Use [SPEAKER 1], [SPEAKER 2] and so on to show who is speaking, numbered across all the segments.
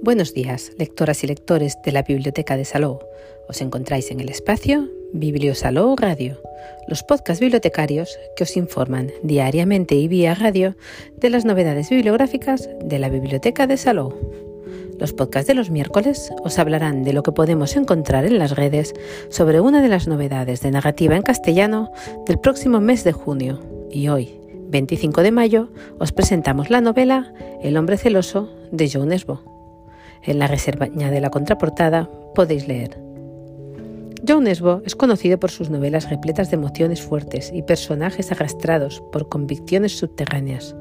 [SPEAKER 1] Buenos días, lectoras y lectores de la Biblioteca de Salou. Os encontráis en el espacio Bibliosalou Radio, los podcasts bibliotecarios que os informan diariamente y vía radio de las novedades bibliográficas de la Biblioteca de Salou. Los podcasts de los miércoles os hablarán de lo que podemos encontrar en las redes sobre una de las novedades de narrativa en castellano del próximo mes de junio. Y hoy, 25 de mayo, os presentamos la novela El hombre celoso de Joe Nesbo. En la reservaña de la contraportada podéis leer. John Nesbo es conocido por sus novelas repletas de emociones fuertes y personajes arrastrados por convicciones subterráneas,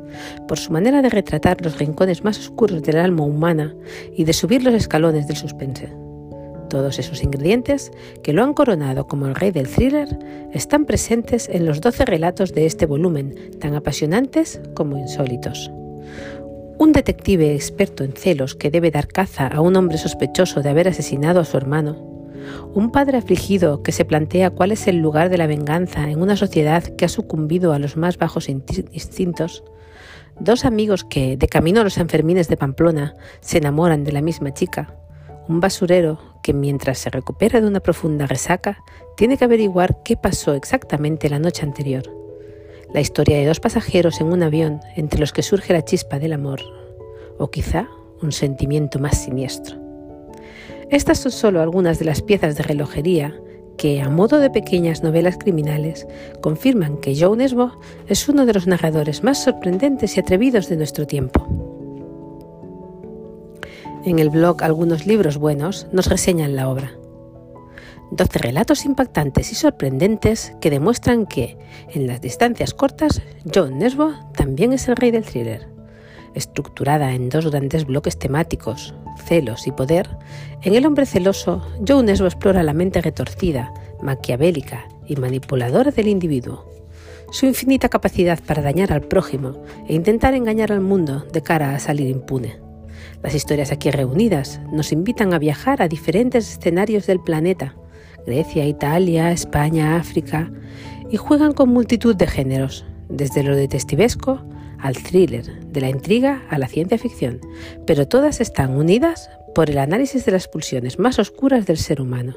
[SPEAKER 1] por su manera de retratar los rincones más oscuros del alma humana y de subir los escalones del suspense. Todos esos ingredientes que lo han coronado como el rey del thriller están presentes en los 12 relatos de este volumen, tan apasionantes como insólitos. Un detective experto en celos que debe dar caza a un hombre sospechoso de haber asesinado a su hermano. Un padre afligido que se plantea cuál es el lugar de la venganza en una sociedad que ha sucumbido a los más bajos instintos. Dos amigos que, de camino a los Sanfermines de Pamplona, se enamoran de la misma chica. Un basurero que, mientras se recupera de una profunda resaca, tiene que averiguar qué pasó exactamente la noche anterior la historia de dos pasajeros en un avión entre los que surge la chispa del amor, o quizá un sentimiento más siniestro. Estas son solo algunas de las piezas de relojería que, a modo de pequeñas novelas criminales, confirman que Joe Nesbo es uno de los narradores más sorprendentes y atrevidos de nuestro tiempo. En el blog Algunos libros buenos nos reseñan la obra. 12 relatos impactantes y sorprendentes que demuestran que, en las distancias cortas, John Nesbo también es el rey del thriller. Estructurada en dos grandes bloques temáticos, celos y poder, en El hombre celoso, John Nesbo explora la mente retorcida, maquiavélica y manipuladora del individuo. Su infinita capacidad para dañar al prójimo e intentar engañar al mundo de cara a salir impune. Las historias aquí reunidas nos invitan a viajar a diferentes escenarios del planeta, Grecia, Italia, España, África, y juegan con multitud de géneros, desde lo detectivesco al thriller, de la intriga a la ciencia ficción, pero todas están unidas por el análisis de las pulsiones más oscuras del ser humano,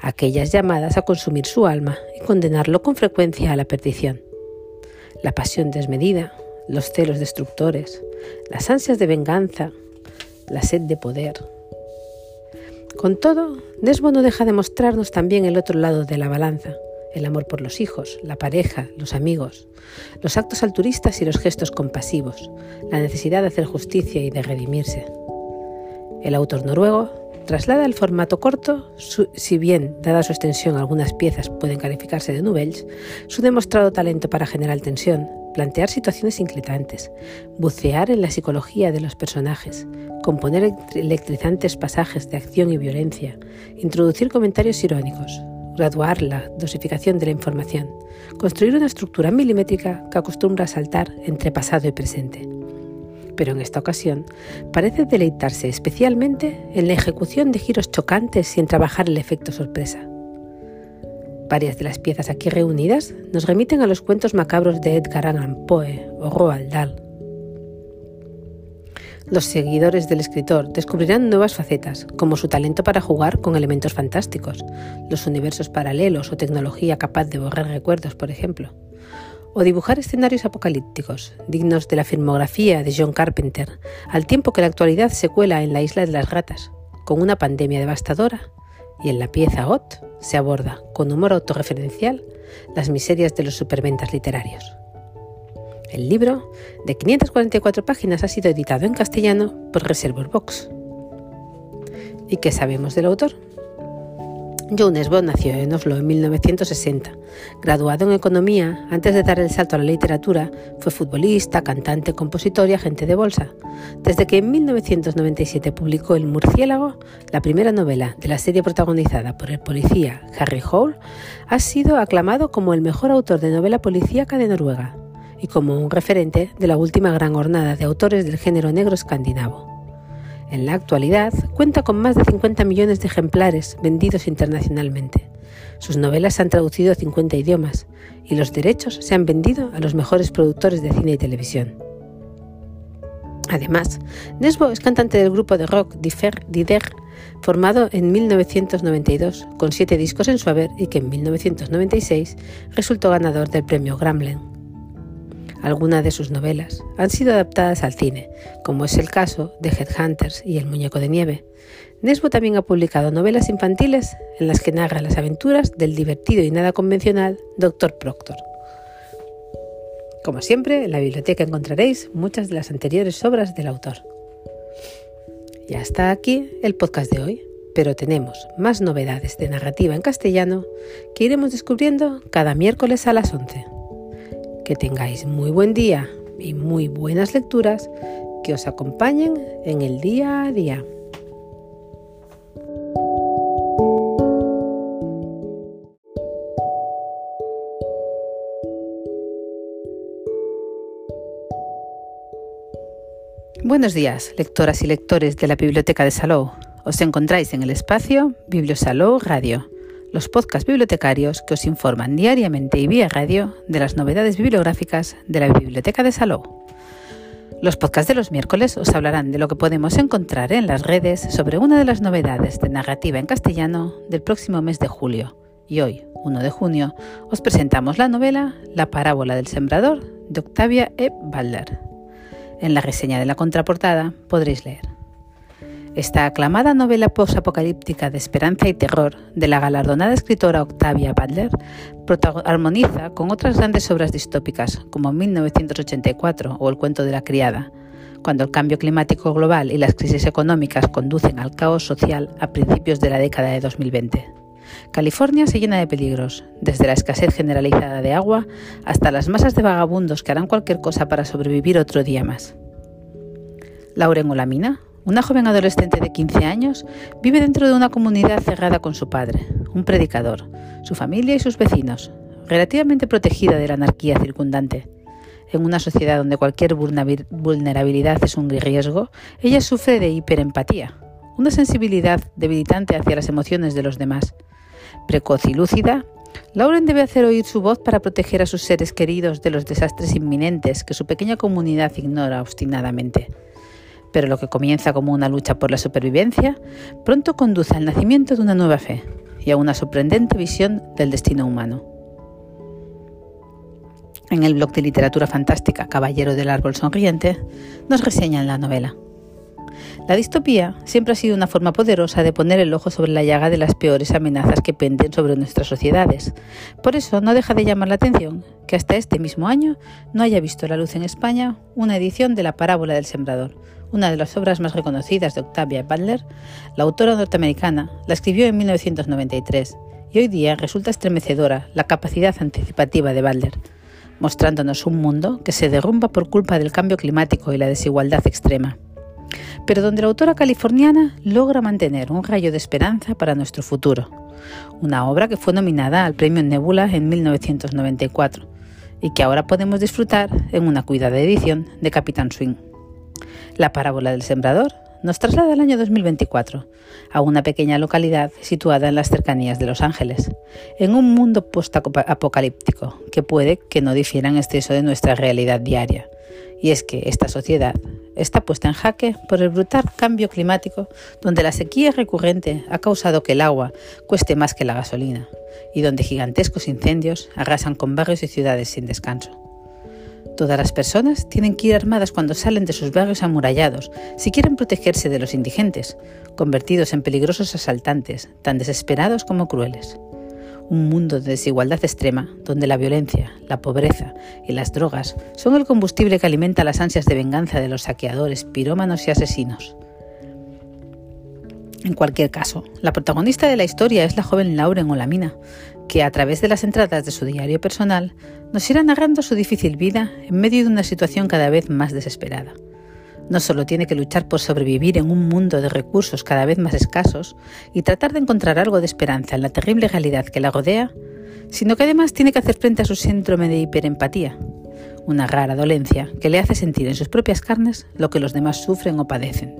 [SPEAKER 1] aquellas llamadas a consumir su alma y condenarlo con frecuencia a la perdición. La pasión desmedida, los celos destructores, las ansias de venganza, la sed de poder, con todo, Nesbo no deja de mostrarnos también el otro lado de la balanza, el amor por los hijos, la pareja, los amigos, los actos altruistas y los gestos compasivos, la necesidad de hacer justicia y de redimirse. El autor noruego traslada el formato corto, si bien, dada su extensión, algunas piezas pueden calificarse de nouvelles, su demostrado talento para generar tensión, plantear situaciones inquietantes, bucear en la psicología de los personajes, componer electrizantes pasajes de acción y violencia, introducir comentarios irónicos, graduar la dosificación de la información, construir una estructura milimétrica que acostumbra a saltar entre pasado y presente. Pero en esta ocasión parece deleitarse especialmente en la ejecución de giros chocantes en trabajar el efecto sorpresa. Varias de las piezas aquí reunidas nos remiten a los cuentos macabros de Edgar Allan Poe o Roald Dahl. Los seguidores del escritor descubrirán nuevas facetas, como su talento para jugar con elementos fantásticos, los universos paralelos o tecnología capaz de borrar recuerdos, por ejemplo, o dibujar escenarios apocalípticos, dignos de la filmografía de John Carpenter, al tiempo que la actualidad se cuela en la isla de las ratas, con una pandemia devastadora y en la pieza OT se aborda, con humor autorreferencial, las miserias de los superventas literarios. El libro, de 544 páginas, ha sido editado en castellano por Reservoir Box. ¿Y qué sabemos del autor? Joe Nesbo nació en Oslo en 1960. Graduado en economía, antes de dar el salto a la literatura, fue futbolista, cantante, compositor y agente de bolsa. Desde que en 1997 publicó El murciélago, la primera novela de la serie protagonizada por el policía Harry Hole, ha sido aclamado como el mejor autor de novela policíaca de Noruega y como un referente de la última gran jornada de autores del género negro escandinavo. En la actualidad cuenta con más de 50 millones de ejemplares vendidos internacionalmente. Sus novelas se han traducido a 50 idiomas y los derechos se han vendido a los mejores productores de cine y televisión. Además, Nesbo es cantante del grupo de rock Dider, formado en 1992 con siete discos en su haber y que en 1996 resultó ganador del premio Gramlen. Algunas de sus novelas han sido adaptadas al cine, como es el caso de Headhunters y El Muñeco de Nieve. Nesbo también ha publicado novelas infantiles en las que narra las aventuras del divertido y nada convencional Dr. Proctor. Como siempre, en la biblioteca encontraréis muchas de las anteriores obras del autor. Ya está aquí el podcast de hoy, pero tenemos más novedades de narrativa en castellano que iremos descubriendo cada miércoles a las 11. Que tengáis muy buen día y muy buenas lecturas que os acompañen en el día a día. Buenos días, lectoras y lectores de la Biblioteca de Salou. Os encontráis en el espacio Bibliosalou Radio, los podcasts bibliotecarios que os informan diariamente y vía radio de las novedades bibliográficas de la Biblioteca de Salou. Los podcasts de los miércoles os hablarán de lo que podemos encontrar en las redes sobre una de las novedades de narrativa en castellano del próximo mes de julio. Y hoy, 1 de junio, os presentamos la novela La parábola del sembrador de Octavia E. Balder. En la reseña de la contraportada podréis leer. Esta aclamada novela posapocalíptica de esperanza y terror de la galardonada escritora Octavia Butler armoniza con otras grandes obras distópicas como 1984 o El cuento de la criada, cuando el cambio climático global y las crisis económicas conducen al caos social a principios de la década de 2020. California se llena de peligros, desde la escasez generalizada de agua hasta las masas de vagabundos que harán cualquier cosa para sobrevivir otro día más. Lauren Olamina, una joven adolescente de 15 años, vive dentro de una comunidad cerrada con su padre, un predicador, su familia y sus vecinos, relativamente protegida de la anarquía circundante. En una sociedad donde cualquier vulnerabilidad es un riesgo, ella sufre de hiperempatía, una sensibilidad debilitante hacia las emociones de los demás. Precoz y lúcida, Lauren debe hacer oír su voz para proteger a sus seres queridos de los desastres inminentes que su pequeña comunidad ignora obstinadamente. Pero lo que comienza como una lucha por la supervivencia, pronto conduce al nacimiento de una nueva fe y a una sorprendente visión del destino humano. En el blog de literatura fantástica Caballero del Árbol Sonriente nos reseñan la novela. La distopía siempre ha sido una forma poderosa de poner el ojo sobre la llaga de las peores amenazas que penden sobre nuestras sociedades. Por eso no deja de llamar la atención que hasta este mismo año no haya visto la luz en España una edición de La parábola del sembrador, una de las obras más reconocidas de Octavia Butler, la autora norteamericana, la escribió en 1993 y hoy día resulta estremecedora la capacidad anticipativa de Butler, mostrándonos un mundo que se derrumba por culpa del cambio climático y la desigualdad extrema pero donde la autora californiana logra mantener un rayo de esperanza para nuestro futuro. Una obra que fue nominada al Premio Nebula en 1994 y que ahora podemos disfrutar en una cuidada edición de Capitán Swing. La parábola del sembrador nos traslada al año 2024, a una pequeña localidad situada en las cercanías de Los Ángeles, en un mundo post-apocalíptico que puede que no difiera en exceso de nuestra realidad diaria. Y es que esta sociedad está puesta en jaque por el brutal cambio climático, donde la sequía recurrente ha causado que el agua cueste más que la gasolina y donde gigantescos incendios arrasan con barrios y ciudades sin descanso. Todas las personas tienen que ir armadas cuando salen de sus barrios amurallados si quieren protegerse de los indigentes, convertidos en peligrosos asaltantes, tan desesperados como crueles un mundo de desigualdad extrema, donde la violencia, la pobreza y las drogas son el combustible que alimenta las ansias de venganza de los saqueadores, pirómanos y asesinos. En cualquier caso, la protagonista de la historia es la joven Lauren Olamina, que a través de las entradas de su diario personal nos irá narrando su difícil vida en medio de una situación cada vez más desesperada. No solo tiene que luchar por sobrevivir en un mundo de recursos cada vez más escasos y tratar de encontrar algo de esperanza en la terrible realidad que la rodea, sino que además tiene que hacer frente a su síndrome de hiperempatía, una rara dolencia que le hace sentir en sus propias carnes lo que los demás sufren o padecen.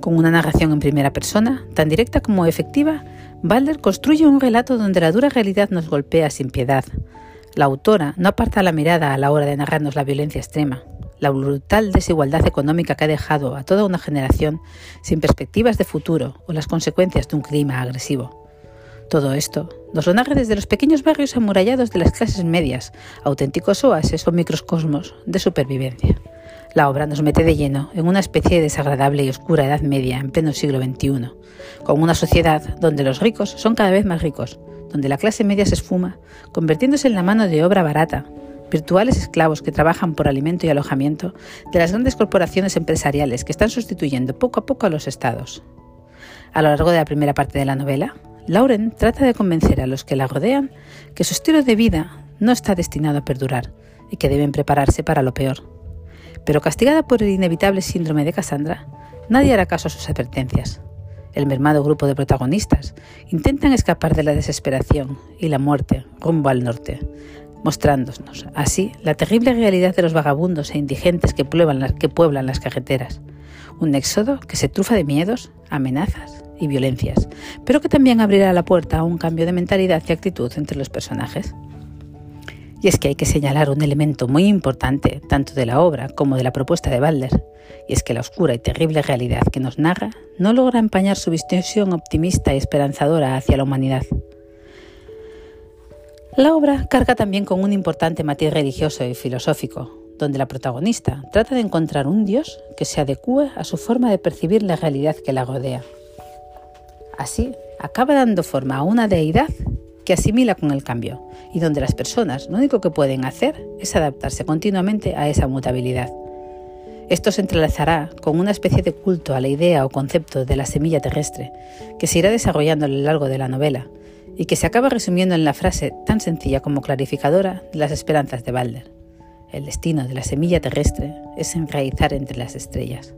[SPEAKER 1] Con una narración en primera persona, tan directa como efectiva, Balder construye un relato donde la dura realidad nos golpea sin piedad. La autora no aparta la mirada a la hora de narrarnos la violencia extrema, la brutal desigualdad económica que ha dejado a toda una generación sin perspectivas de futuro o las consecuencias de un clima agresivo. Todo esto nos lo narra desde los pequeños barrios amurallados de las clases medias, auténticos oasis o microcosmos de supervivencia. La obra nos mete de lleno en una especie de desagradable y oscura Edad Media en pleno siglo XXI, con una sociedad donde los ricos son cada vez más ricos, donde la clase media se esfuma, convirtiéndose en la mano de obra barata, virtuales esclavos que trabajan por alimento y alojamiento de las grandes corporaciones empresariales que están sustituyendo poco a poco a los estados. A lo largo de la primera parte de la novela, Lauren trata de convencer a los que la rodean que su estilo de vida no está destinado a perdurar y que deben prepararse para lo peor. Pero castigada por el inevitable síndrome de Cassandra, nadie hará caso a sus advertencias. El mermado grupo de protagonistas intentan escapar de la desesperación y la muerte rumbo al norte, mostrándonos así la terrible realidad de los vagabundos e indigentes que pueblan, las, que pueblan las carreteras. Un éxodo que se trufa de miedos, amenazas y violencias, pero que también abrirá la puerta a un cambio de mentalidad y actitud entre los personajes. Y es que hay que señalar un elemento muy importante, tanto de la obra como de la propuesta de Balder, y es que la oscura y terrible realidad que nos narra no logra empañar su visión optimista y esperanzadora hacia la humanidad. La obra carga también con un importante matiz religioso y filosófico, donde la protagonista trata de encontrar un Dios que se adecue a su forma de percibir la realidad que la rodea. Así, acaba dando forma a una deidad que asimila con el cambio y donde las personas lo único que pueden hacer es adaptarse continuamente a esa mutabilidad. Esto se entrelazará con una especie de culto a la idea o concepto de la semilla terrestre, que se irá desarrollando a lo largo de la novela, y que se acaba resumiendo en la frase tan sencilla como clarificadora de las esperanzas de Balder. El destino de la semilla terrestre es enraizar entre las estrellas.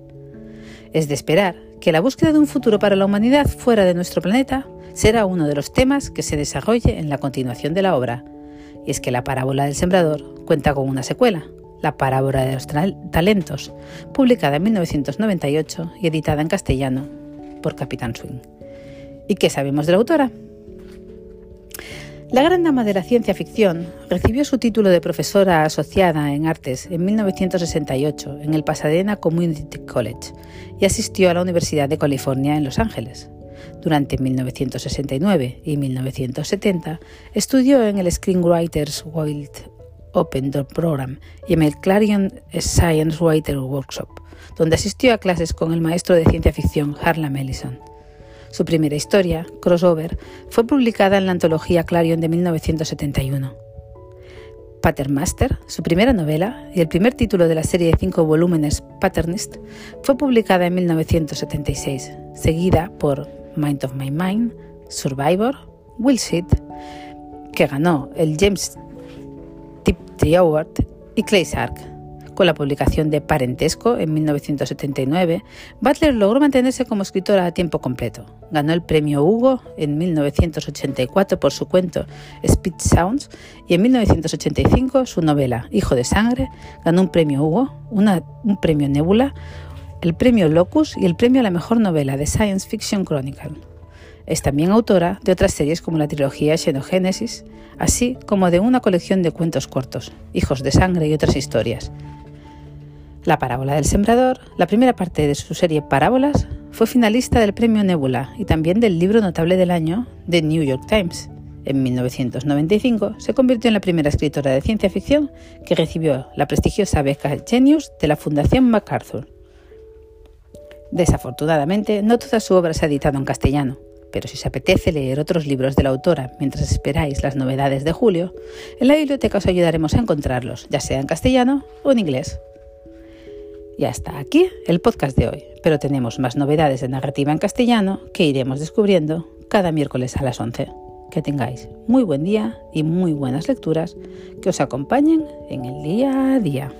[SPEAKER 1] Es de esperar que la búsqueda de un futuro para la humanidad fuera de nuestro planeta será uno de los temas que se desarrolle en la continuación de la obra, y es que la parábola del sembrador cuenta con una secuela, la parábola de los talentos, publicada en 1998 y editada en castellano por Capitán Swing. ¿Y qué sabemos de la autora? La gran dama de la ciencia ficción recibió su título de profesora asociada en artes en 1968 en el Pasadena Community College y asistió a la Universidad de California en Los Ángeles. Durante 1969 y 1970 estudió en el Screenwriters Guild Open Door Program y en el Clarion Science Writer Workshop, donde asistió a clases con el maestro de ciencia ficción Harlan Ellison. Su primera historia, Crossover, fue publicada en la antología Clarion de 1971. Patermaster, su primera novela y el primer título de la serie de cinco volúmenes Patternist, fue publicada en 1976, seguida por Mind of My Mind, Survivor, Will Sit, que ganó el James Tiptree Award, y Clay Sark. Con la publicación de Parentesco en 1979, Butler logró mantenerse como escritora a tiempo completo. Ganó el premio Hugo en 1984 por su cuento Speed Sounds y en 1985 su novela Hijo de Sangre ganó un premio Hugo, un premio Nebula, el premio Locus y el premio a la mejor novela de Science Fiction Chronicle. Es también autora de otras series como la trilogía Xenogénesis, así como de una colección de cuentos cortos, Hijos de Sangre y otras historias, la parábola del sembrador, la primera parte de su serie Parábolas, fue finalista del premio Nebula y también del libro notable del año de New York Times. En 1995 se convirtió en la primera escritora de ciencia ficción que recibió la prestigiosa beca Genius de la Fundación MacArthur. Desafortunadamente, no toda su obra se ha editado en castellano, pero si os apetece leer otros libros de la autora mientras esperáis las novedades de julio, en la biblioteca os ayudaremos a encontrarlos, ya sea en castellano o en inglés. Y hasta aquí el podcast de hoy, pero tenemos más novedades de narrativa en castellano que iremos descubriendo cada miércoles a las 11. Que tengáis muy buen día y muy buenas lecturas que os acompañen en el día a día.